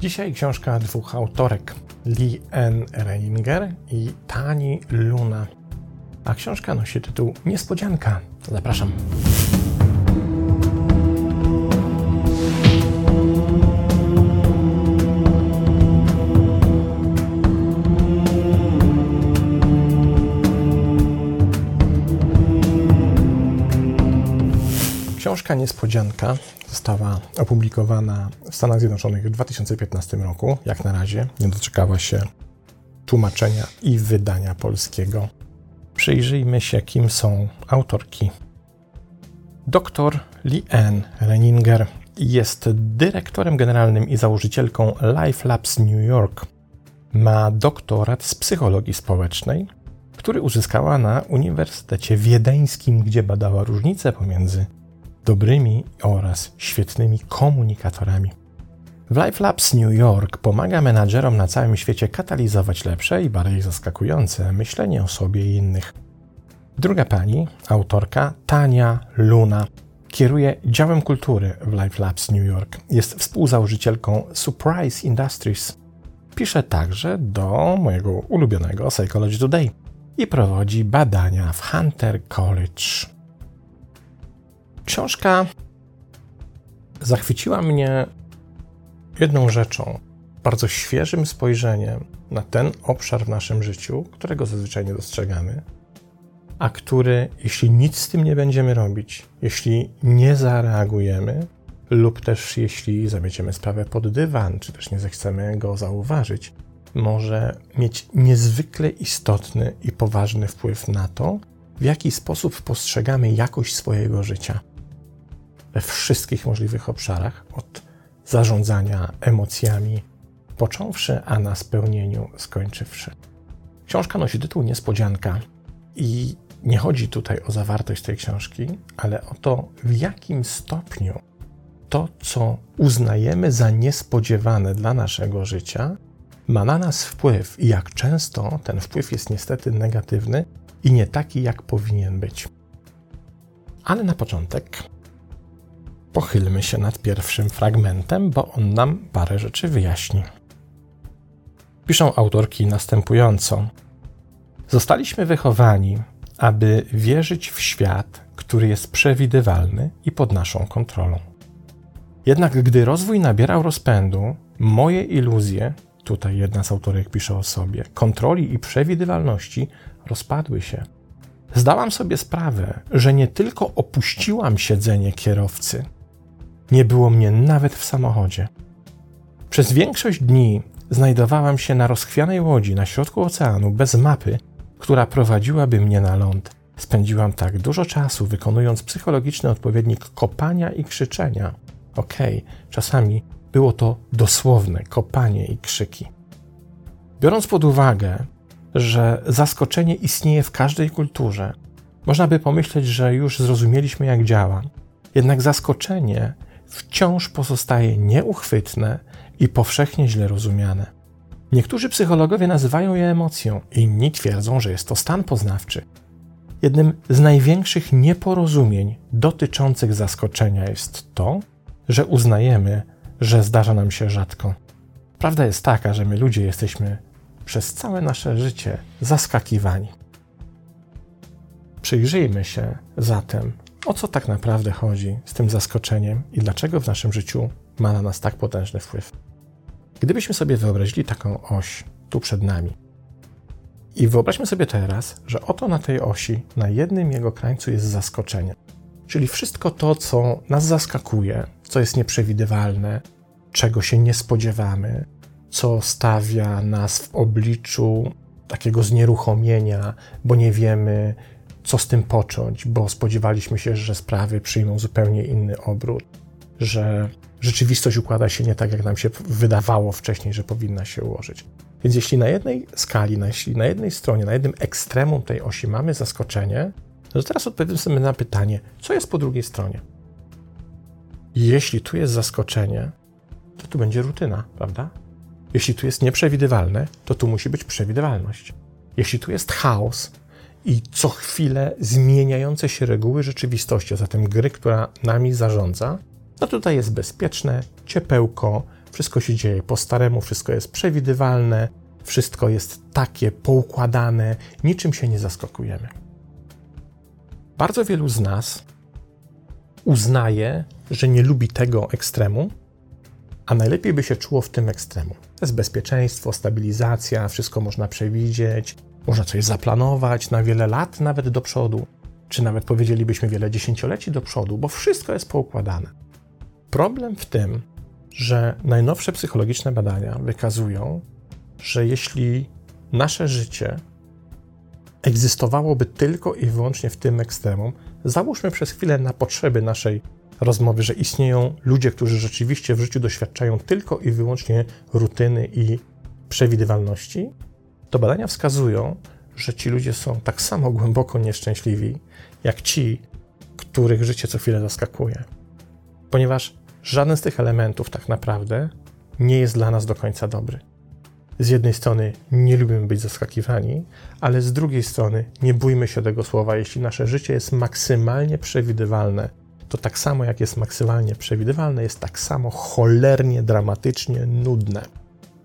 Dzisiaj książka dwóch autorek, Lee N. Reininger i Tani Luna. A książka nosi tytuł Niespodzianka. Zapraszam. Książka Niespodzianka została opublikowana w Stanach Zjednoczonych w 2015 roku. Jak na razie nie doczekała się tłumaczenia i wydania polskiego. Przyjrzyjmy się, kim są autorki. Dr Lee Ann Renninger jest dyrektorem generalnym i założycielką Life Labs New York. Ma doktorat z psychologii społecznej, który uzyskała na Uniwersytecie Wiedeńskim, gdzie badała różnice pomiędzy dobrymi oraz świetnymi komunikatorami. W Life Labs New York pomaga menadżerom na całym świecie katalizować lepsze i bardziej zaskakujące myślenie o sobie i innych. Druga pani, autorka Tania Luna, kieruje działem kultury w Life Labs New York. Jest współzałożycielką Surprise Industries. Pisze także do mojego ulubionego Psychology Today i prowadzi badania w Hunter College. Książka zachwyciła mnie jedną rzeczą, bardzo świeżym spojrzeniem na ten obszar w naszym życiu, którego zazwyczaj nie dostrzegamy, a który, jeśli nic z tym nie będziemy robić, jeśli nie zareagujemy, lub też jeśli zamieciemy sprawę pod dywan, czy też nie zechcemy go zauważyć, może mieć niezwykle istotny i poważny wpływ na to, w jaki sposób postrzegamy jakość swojego życia we wszystkich możliwych obszarach, od zarządzania emocjami, począwszy, a na spełnieniu skończywszy. Książka nosi tytuł Niespodzianka i nie chodzi tutaj o zawartość tej książki, ale o to, w jakim stopniu to, co uznajemy za niespodziewane dla naszego życia, ma na nas wpływ i jak często ten wpływ jest niestety negatywny i nie taki, jak powinien być. Ale na początek Pochylmy się nad pierwszym fragmentem, bo on nam parę rzeczy wyjaśni. Piszą autorki następująco: Zostaliśmy wychowani, aby wierzyć w świat, który jest przewidywalny i pod naszą kontrolą. Jednak gdy rozwój nabierał rozpędu, moje iluzje, tutaj jedna z autorek pisze o sobie, kontroli i przewidywalności rozpadły się. Zdałam sobie sprawę, że nie tylko opuściłam siedzenie kierowcy, nie było mnie nawet w samochodzie. Przez większość dni znajdowałam się na rozchwianej łodzi na środku oceanu bez mapy, która prowadziłaby mnie na ląd. Spędziłam tak dużo czasu wykonując psychologiczny odpowiednik kopania i krzyczenia. Okej, okay, czasami było to dosłowne kopanie i krzyki. Biorąc pod uwagę, że zaskoczenie istnieje w każdej kulturze, można by pomyśleć, że już zrozumieliśmy, jak działa. Jednak zaskoczenie wciąż pozostaje nieuchwytne i powszechnie źle rozumiane. Niektórzy psychologowie nazywają je emocją, inni twierdzą, że jest to stan poznawczy. Jednym z największych nieporozumień dotyczących zaskoczenia jest to, że uznajemy, że zdarza nam się rzadko. Prawda jest taka, że my ludzie jesteśmy przez całe nasze życie zaskakiwani. Przyjrzyjmy się zatem o co tak naprawdę chodzi z tym zaskoczeniem i dlaczego w naszym życiu ma na nas tak potężny wpływ. Gdybyśmy sobie wyobrazili taką oś tu przed nami i wyobraźmy sobie teraz, że oto na tej osi, na jednym jego krańcu jest zaskoczenie. Czyli wszystko to, co nas zaskakuje, co jest nieprzewidywalne, czego się nie spodziewamy, co stawia nas w obliczu takiego znieruchomienia, bo nie wiemy, co z tym począć, bo spodziewaliśmy się, że sprawy przyjmą zupełnie inny obrót, że rzeczywistość układa się nie tak, jak nam się wydawało wcześniej, że powinna się ułożyć. Więc jeśli na jednej skali, jeśli na jednej stronie, na jednym ekstremum tej osi mamy zaskoczenie, to teraz odpowiedzmy sobie na pytanie, co jest po drugiej stronie. Jeśli tu jest zaskoczenie, to tu będzie rutyna, prawda? Jeśli tu jest nieprzewidywalne, to tu musi być przewidywalność. Jeśli tu jest chaos, i co chwilę zmieniające się reguły rzeczywistości, a zatem gry, która nami zarządza, no tutaj jest bezpieczne, ciepełko, wszystko się dzieje po staremu, wszystko jest przewidywalne, wszystko jest takie poukładane, niczym się nie zaskakujemy. Bardzo wielu z nas uznaje, że nie lubi tego ekstremu, a najlepiej by się czuło w tym ekstremu. To jest bezpieczeństwo, stabilizacja, wszystko można przewidzieć, można coś zaplanować na wiele lat, nawet do przodu, czy nawet powiedzielibyśmy wiele dziesięcioleci do przodu, bo wszystko jest poukładane. Problem w tym, że najnowsze psychologiczne badania wykazują, że jeśli nasze życie egzystowałoby tylko i wyłącznie w tym ekstremum, załóżmy przez chwilę na potrzeby naszej rozmowy, że istnieją ludzie, którzy rzeczywiście w życiu doświadczają tylko i wyłącznie rutyny i przewidywalności, to badania wskazują, że ci ludzie są tak samo głęboko nieszczęśliwi, jak ci, których życie co chwilę zaskakuje. Ponieważ żaden z tych elementów tak naprawdę nie jest dla nas do końca dobry. Z jednej strony nie lubimy być zaskakiwani, ale z drugiej strony nie bójmy się tego słowa. Jeśli nasze życie jest maksymalnie przewidywalne, to tak samo jak jest maksymalnie przewidywalne, jest tak samo cholernie, dramatycznie nudne.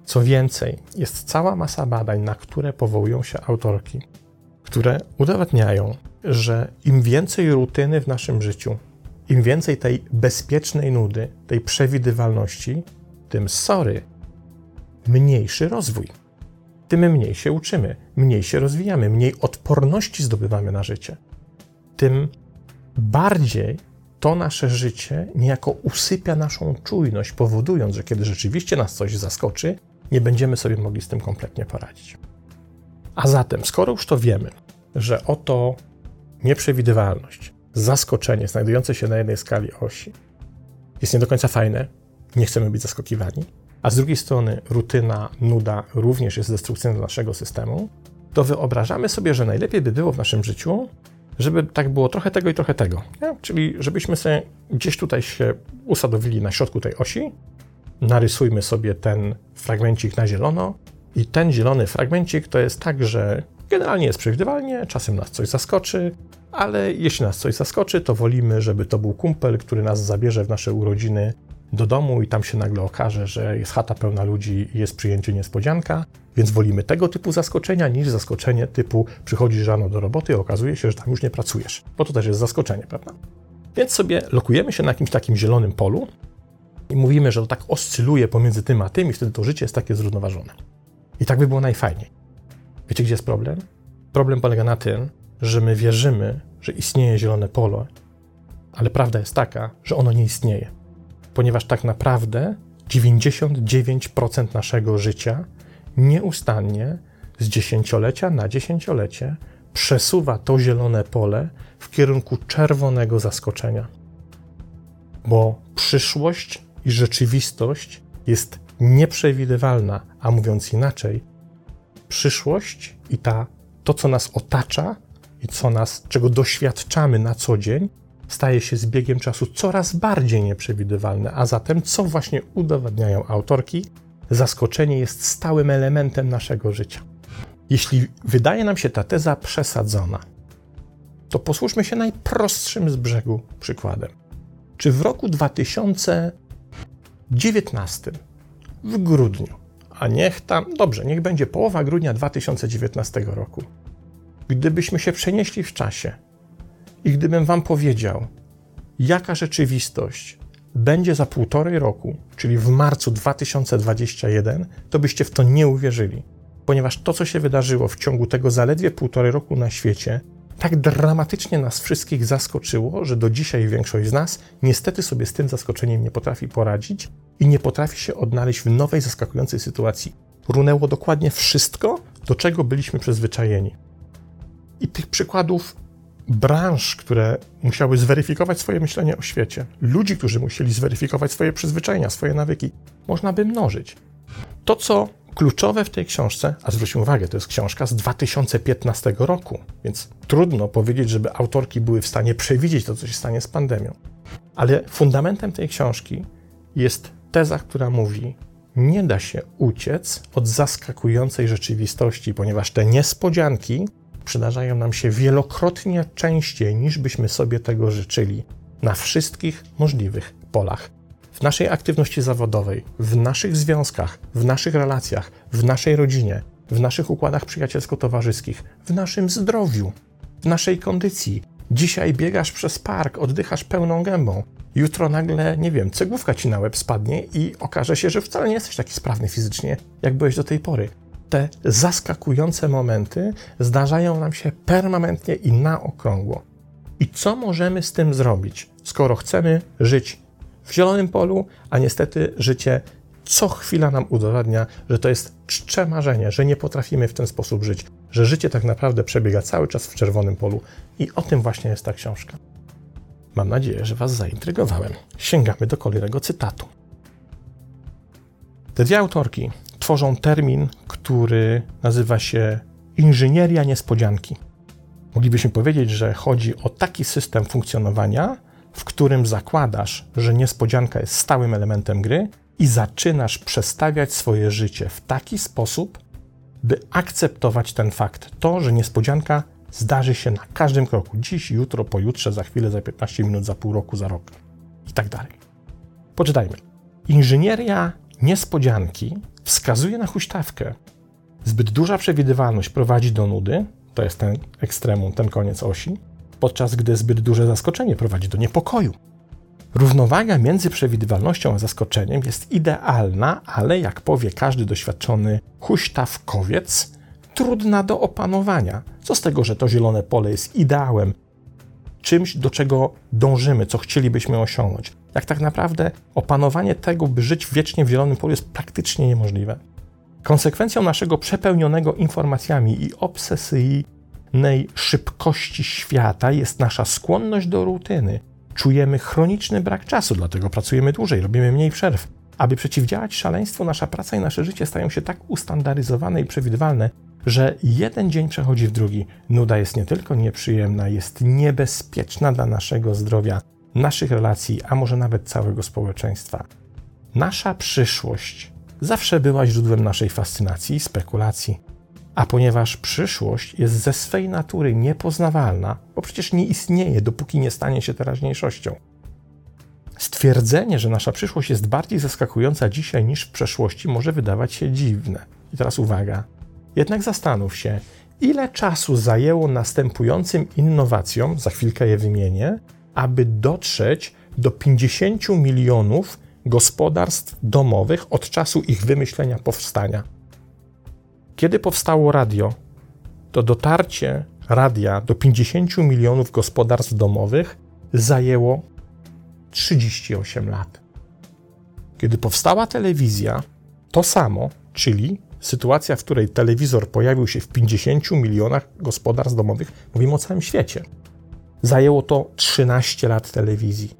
Co więcej, jest cała masa badań, na które powołują się autorki, które udowadniają, że im więcej rutyny w naszym życiu, im więcej tej bezpiecznej nudy, tej przewidywalności, tym sorry, mniejszy rozwój. Tym mniej się uczymy, mniej się rozwijamy, mniej odporności zdobywamy na życie. Tym bardziej to nasze życie niejako usypia naszą czujność, powodując, że kiedy rzeczywiście nas coś zaskoczy, nie będziemy sobie mogli z tym kompletnie poradzić. A zatem, skoro już to wiemy, że oto nieprzewidywalność, zaskoczenie znajdujące się na jednej skali osi jest nie do końca fajne, nie chcemy być zaskakiwani, a z drugiej strony rutyna, nuda również jest destrukcyjna dla naszego systemu, to wyobrażamy sobie, że najlepiej by było w naszym życiu, żeby tak było trochę tego i trochę tego. Nie? Czyli żebyśmy sobie gdzieś tutaj się usadowili na środku tej osi, narysujmy sobie ten fragmencik na zielono i ten zielony fragmencik to jest tak, że generalnie jest przewidywalnie, czasem nas coś zaskoczy, ale jeśli nas coś zaskoczy, to wolimy, żeby to był kumpel, który nas zabierze w nasze urodziny do domu i tam się nagle okaże, że jest chata pełna ludzi i jest przyjęcie niespodzianka, więc wolimy tego typu zaskoczenia niż zaskoczenie typu przychodzisz rano do roboty i okazuje się, że tam już nie pracujesz, bo to też jest zaskoczenie, prawda? Więc sobie lokujemy się na jakimś takim zielonym polu i mówimy, że to tak oscyluje pomiędzy tym a tym i wtedy to życie jest takie zrównoważone. I tak by było najfajniej. Wiecie, gdzie jest problem? Problem polega na tym, że my wierzymy, że istnieje zielone pole, ale prawda jest taka, że ono nie istnieje ponieważ tak naprawdę 99% naszego życia nieustannie z dziesięciolecia na dziesięciolecie przesuwa to zielone pole w kierunku czerwonego zaskoczenia. Bo przyszłość i rzeczywistość jest nieprzewidywalna, a mówiąc inaczej, przyszłość i ta, to, co nas otacza i co nas, czego doświadczamy na co dzień, staje się z biegiem czasu coraz bardziej nieprzewidywalne, a zatem, co właśnie udowadniają autorki, zaskoczenie jest stałym elementem naszego życia. Jeśli wydaje nam się ta teza przesadzona, to posłuchajmy się najprostszym z brzegu przykładem. Czy w roku 2019, w grudniu, a niech tam, dobrze, niech będzie połowa grudnia 2019 roku, gdybyśmy się przenieśli w czasie i gdybym Wam powiedział, jaka rzeczywistość będzie za półtorej roku, czyli w marcu 2021, to byście w to nie uwierzyli. Ponieważ to, co się wydarzyło w ciągu tego zaledwie półtorej roku na świecie, tak dramatycznie nas wszystkich zaskoczyło, że do dzisiaj większość z nas niestety sobie z tym zaskoczeniem nie potrafi poradzić i nie potrafi się odnaleźć w nowej, zaskakującej sytuacji. Runęło dokładnie wszystko, do czego byliśmy przyzwyczajeni. I tych przykładów branż, które musiały zweryfikować swoje myślenie o świecie, ludzi, którzy musieli zweryfikować swoje przyzwyczajenia, swoje nawyki, można by mnożyć. To, co kluczowe w tej książce, a zwróćmy uwagę, to jest książka z 2015 roku, więc trudno powiedzieć, żeby autorki były w stanie przewidzieć to, co się stanie z pandemią. Ale fundamentem tej książki jest teza, która mówi: Nie da się uciec od zaskakującej rzeczywistości, ponieważ te niespodzianki przydarzają nam się wielokrotnie częściej niż byśmy sobie tego życzyli na wszystkich możliwych polach. w naszej aktywności zawodowej, w naszych związkach, w naszych relacjach, w naszej rodzinie, w naszych układach przyjacielsko-towarzyskich, w naszym zdrowiu, w naszej kondycji. Dzisiaj biegasz przez park, oddychasz pełną gębą. Jutro nagle, nie wiem, cegłówka ci na łeb spadnie i okaże się, że wcale nie jesteś taki sprawny fizycznie, jak byłeś do tej pory. Te zaskakujące momenty zdarzają nam się permanentnie i na okrągło. I co możemy z tym zrobić, skoro chcemy żyć w zielonym polu, a niestety życie co chwila nam udowadnia, że to jest czcze marzenie, że nie potrafimy w ten sposób żyć, że życie tak naprawdę przebiega cały czas w czerwonym polu. I o tym właśnie jest ta książka. Mam nadzieję, że Was zaintrygowałem. Sięgamy do kolejnego cytatu. Te dwie autorki tworzą termin, który nazywa się inżynieria niespodzianki. Moglibyśmy powiedzieć, że chodzi o taki system funkcjonowania, w którym zakładasz, że niespodzianka jest stałym elementem gry i zaczynasz przestawiać swoje życie w taki sposób, by akceptować ten fakt. To, że niespodzianka zdarzy się na każdym kroku. Dziś, jutro, pojutrze, za chwilę, za 15 minut, za pół roku, za rok i tak dalej. Poczytajmy. Inżynieria niespodzianki wskazuje na huśtawkę. Zbyt duża przewidywalność prowadzi do nudy, to jest ten ekstremum, ten koniec osi, podczas gdy zbyt duże zaskoczenie prowadzi do niepokoju. Równowaga między przewidywalnością a zaskoczeniem jest idealna, ale jak powie każdy doświadczony huśtawkowiec, trudna do opanowania. Co z tego, że to zielone pole jest ideałem, czymś, do czego dążymy, co chcielibyśmy osiągnąć. Jak tak naprawdę opanowanie tego, by żyć wiecznie w zielonym polu, jest praktycznie niemożliwe. Konsekwencją naszego przepełnionego informacjami i obsesyjnej szybkości świata jest nasza skłonność do rutyny. Czujemy chroniczny brak czasu, dlatego pracujemy dłużej, robimy mniej przerw. Aby przeciwdziałać szaleństwu, nasza praca i nasze życie stają się tak ustandaryzowane i przewidywalne, że jeden dzień przechodzi w drugi. Nuda jest nie tylko nieprzyjemna, jest niebezpieczna dla naszego zdrowia, naszych relacji, a może nawet całego społeczeństwa. Nasza przyszłość zawsze była źródłem naszej fascynacji i spekulacji. A ponieważ przyszłość jest ze swej natury niepoznawalna, bo przecież nie istnieje, dopóki nie stanie się teraźniejszością. Stwierdzenie, że nasza przyszłość jest bardziej zaskakująca dzisiaj niż w przeszłości, może wydawać się dziwne. I teraz uwaga. Jednak zastanów się, ile czasu zajęło następującym innowacjom, za chwilkę je wymienię, aby dotrzeć do 50 milionów gospodarstw domowych od czasu ich wymyślenia, powstania. Kiedy powstało radio, to dotarcie radia do 50 milionów gospodarstw domowych zajęło 38 lat. Kiedy powstała telewizja, to samo, czyli sytuacja, w której telewizor pojawił się w 50 milionach gospodarstw domowych, mówimy o całym świecie. Zajęło to 13 lat telewizji.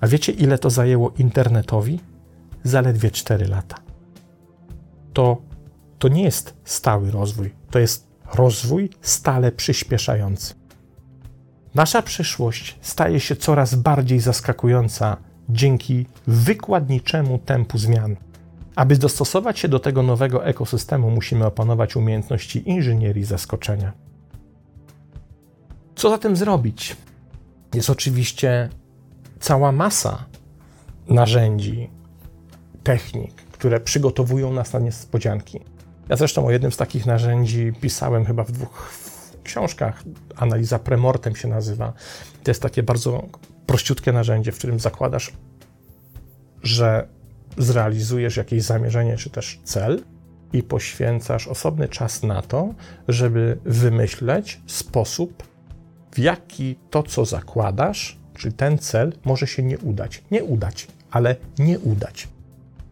A wiecie, ile to zajęło internetowi? Zaledwie 4 lata. To, to nie jest stały rozwój, to jest rozwój stale przyspieszający. Nasza przyszłość staje się coraz bardziej zaskakująca dzięki wykładniczemu tempu zmian. Aby dostosować się do tego nowego ekosystemu, musimy opanować umiejętności inżynierii zaskoczenia. Co zatem zrobić? Jest oczywiście cała masa narzędzi, technik, które przygotowują nas na niespodzianki. Ja zresztą o jednym z takich narzędzi pisałem chyba w dwóch książkach. Analiza premortem się nazywa. To jest takie bardzo prościutkie narzędzie, w którym zakładasz, że zrealizujesz jakieś zamierzenie czy też cel i poświęcasz osobny czas na to, żeby wymyśleć sposób, w jaki to, co zakładasz, czyli ten cel, może się nie udać. Nie udać, ale nie udać.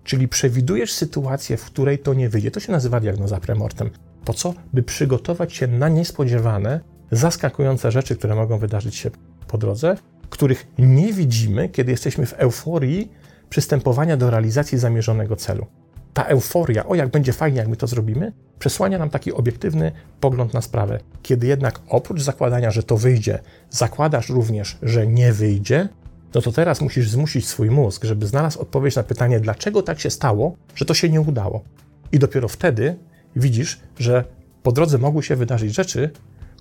Czyli przewidujesz sytuację, w której to nie wyjdzie. To się nazywa diagnoza premortem. Po co? By przygotować się na niespodziewane, zaskakujące rzeczy, które mogą wydarzyć się po drodze, których nie widzimy, kiedy jesteśmy w euforii przystępowania do realizacji zamierzonego celu. Ta euforia, o jak będzie fajnie, jak my to zrobimy, przesłania nam taki obiektywny pogląd na sprawę. Kiedy jednak oprócz zakładania, że to wyjdzie, zakładasz również, że nie wyjdzie, no to teraz musisz zmusić swój mózg, żeby znalazł odpowiedź na pytanie, dlaczego tak się stało, że to się nie udało. I dopiero wtedy widzisz, że po drodze mogły się wydarzyć rzeczy,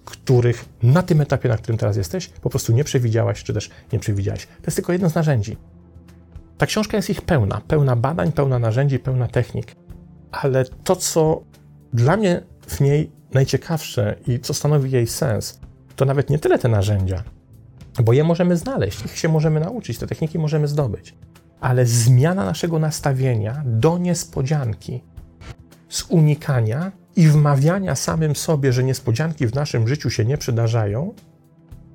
których na tym etapie, na którym teraz jesteś, po prostu nie przewidziałaś, czy też nie przewidziałeś. To jest tylko jedno z narzędzi. Ta książka jest ich pełna, pełna badań, pełna narzędzi, pełna technik. Ale to, co dla mnie w niej najciekawsze i co stanowi jej sens, to nawet nie tyle te narzędzia, bo je możemy znaleźć, ich się możemy nauczyć, te techniki możemy zdobyć, ale zmiana naszego nastawienia do niespodzianki, z unikania i wmawiania samym sobie, że niespodzianki w naszym życiu się nie przydarzają,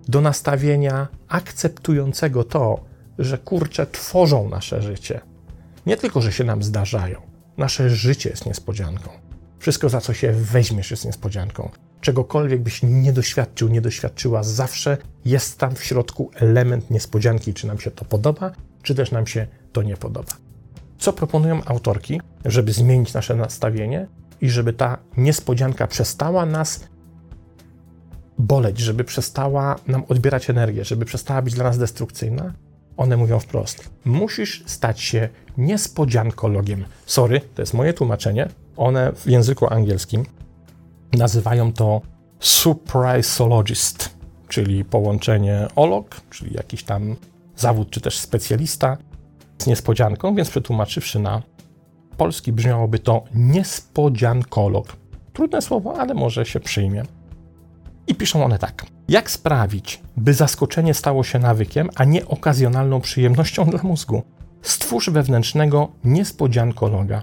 do nastawienia akceptującego to, że kurcze tworzą nasze życie. Nie tylko, że się nam zdarzają, nasze życie jest niespodzianką. Wszystko, za co się weźmiesz, jest niespodzianką. Czegokolwiek byś nie doświadczył, nie doświadczyła, zawsze jest tam w środku element niespodzianki, czy nam się to podoba, czy też nam się to nie podoba. Co proponują autorki, żeby zmienić nasze nastawienie i żeby ta niespodzianka przestała nas boleć, żeby przestała nam odbierać energię, żeby przestała być dla nas destrukcyjna? One mówią wprost: musisz stać się niespodziankologiem. Sorry, to jest moje tłumaczenie. One w języku angielskim nazywają to surpriseologist, czyli połączenie olog, czyli jakiś tam zawód czy też specjalista z niespodzianką, więc przetłumaczywszy na polski brzmiałoby to niespodziankolog. Trudne słowo, ale może się przyjmie. I piszą one tak. Jak sprawić, by zaskoczenie stało się nawykiem, a nie okazjonalną przyjemnością dla mózgu? Stwórz wewnętrznego niespodziankologa.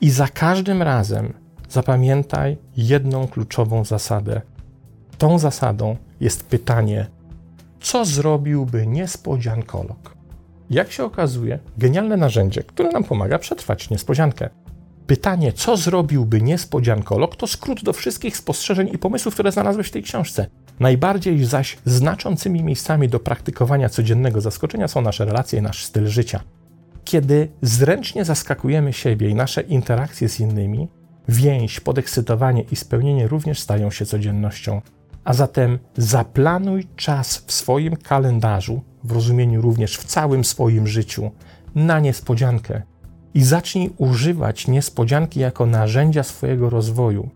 I za każdym razem zapamiętaj jedną kluczową zasadę. Tą zasadą jest pytanie, co zrobiłby niespodziankolog? Jak się okazuje, genialne narzędzie, które nam pomaga przetrwać niespodziankę. Pytanie, co zrobiłby niespodziankolog, to skrót do wszystkich spostrzeżeń i pomysłów, które znalazłeś w tej książce. Najbardziej zaś znaczącymi miejscami do praktykowania codziennego zaskoczenia są nasze relacje i nasz styl życia. Kiedy zręcznie zaskakujemy siebie i nasze interakcje z innymi, więź, podekscytowanie i spełnienie również stają się codziennością. A zatem zaplanuj czas w swoim kalendarzu, w rozumieniu również w całym swoim życiu, na niespodziankę i zacznij używać niespodzianki jako narzędzia swojego rozwoju.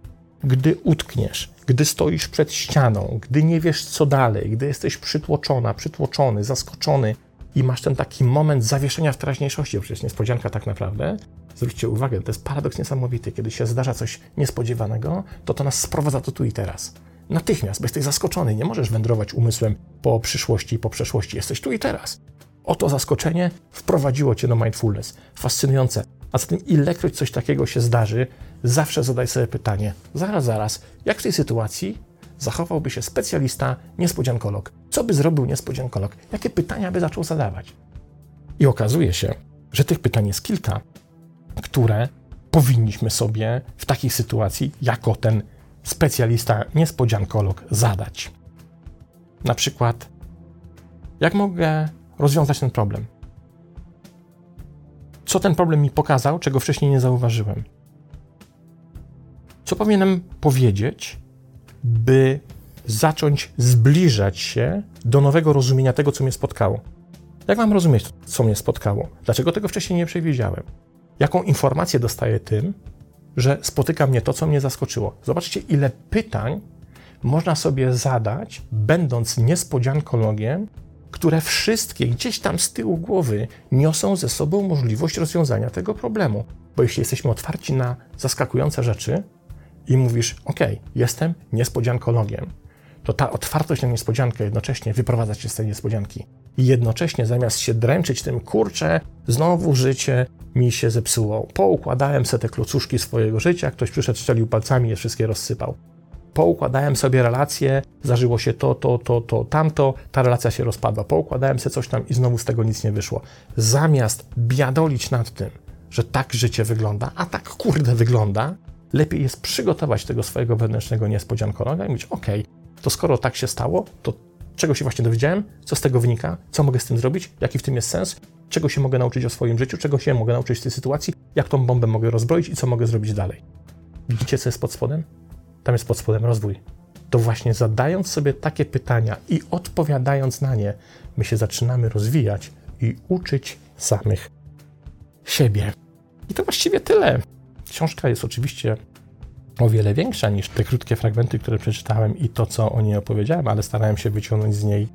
Gdy utkniesz, gdy stoisz przed ścianą, gdy nie wiesz co dalej, gdy jesteś przytłoczona, przytłoczony, zaskoczony i masz ten taki moment zawieszenia w teraźniejszości, przecież niespodzianka tak naprawdę, zwróćcie uwagę, to jest paradoks niesamowity, kiedy się zdarza coś niespodziewanego, to to nas sprowadza to tu i teraz. Natychmiast, bo jesteś zaskoczony, nie możesz wędrować umysłem po przyszłości i po przeszłości, jesteś tu i teraz. Oto zaskoczenie wprowadziło cię do mindfulness. Fascynujące. A zatem ilekroć coś takiego się zdarzy, zawsze zadaj sobie pytanie, zaraz, zaraz, jak w tej sytuacji zachowałby się specjalista, niespodziankolog? Co by zrobił niespodziankolog? Jakie pytania by zaczął zadawać? I okazuje się, że tych pytań jest kilka, które powinniśmy sobie w takiej sytuacji, jako ten specjalista, niespodziankolog, zadać. Na przykład, jak mogę rozwiązać ten problem? Co ten problem mi pokazał, czego wcześniej nie zauważyłem? Co powinienem powiedzieć, by zacząć zbliżać się do nowego rozumienia tego, co mnie spotkało? Jak mam rozumieć, co mnie spotkało? Dlaczego tego wcześniej nie przewidziałem? Jaką informację dostaję tym, że spotyka mnie to, co mnie zaskoczyło? Zobaczcie, ile pytań można sobie zadać, będąc niespodziankologiem, które wszystkie gdzieś tam z tyłu głowy niosą ze sobą możliwość rozwiązania tego problemu. Bo jeśli jesteśmy otwarci na zaskakujące rzeczy i mówisz, OK, jestem niespodziankologiem, to ta otwartość na niespodziankę jednocześnie wyprowadza cię z tej niespodzianki. I jednocześnie zamiast się dręczyć tym, kurczę, znowu życie mi się zepsuło. Poukładałem sobie te klocuszki swojego życia, ktoś przyszedł, strzelił palcami je wszystkie rozsypał poukładałem sobie relacje, zdarzyło się to, to, to, to, tamto, ta relacja się rozpadła. Poukładałem sobie coś tam i znowu z tego nic nie wyszło. Zamiast biadolić nad tym, że tak życie wygląda, a tak kurde wygląda, lepiej jest przygotować tego swojego wewnętrznego niespodziankologa i mówić, ok, to skoro tak się stało, to czego się właśnie dowiedziałem, co z tego wynika, co mogę z tym zrobić, jaki w tym jest sens, czego się mogę nauczyć o swoim życiu, czego się mogę nauczyć w tej sytuacji, jak tą bombę mogę rozbroić i co mogę zrobić dalej. Widzicie, co jest pod spodem? Tam jest pod spodem rozwój. To właśnie zadając sobie takie pytania i odpowiadając na nie, my się zaczynamy rozwijać i uczyć samych siebie. I to właściwie tyle. Książka jest oczywiście o wiele większa niż te krótkie fragmenty, które przeczytałem i to, co o niej opowiedziałem, ale starałem się wyciągnąć z niej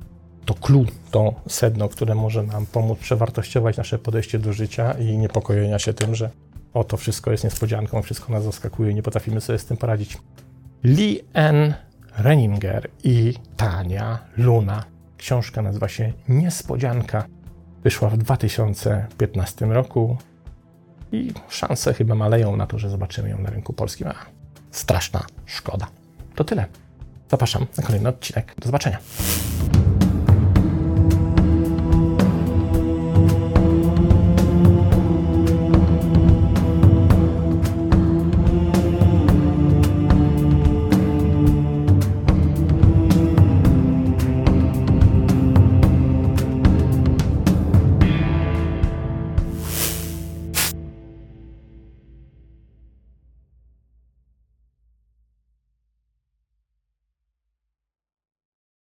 to clue, to sedno, które może nam pomóc przewartościować nasze podejście do życia i niepokojenia się tym, że o to wszystko jest niespodzianką, wszystko nas zaskakuje, nie potrafimy sobie z tym poradzić. Lee N. Renninger i Tania Luna. Książka nazywa się Niespodzianka. Wyszła w 2015 roku i szanse chyba maleją na to, że zobaczymy ją na rynku polskim. A, straszna szkoda. To tyle. Zapraszam na kolejny odcinek. Do zobaczenia.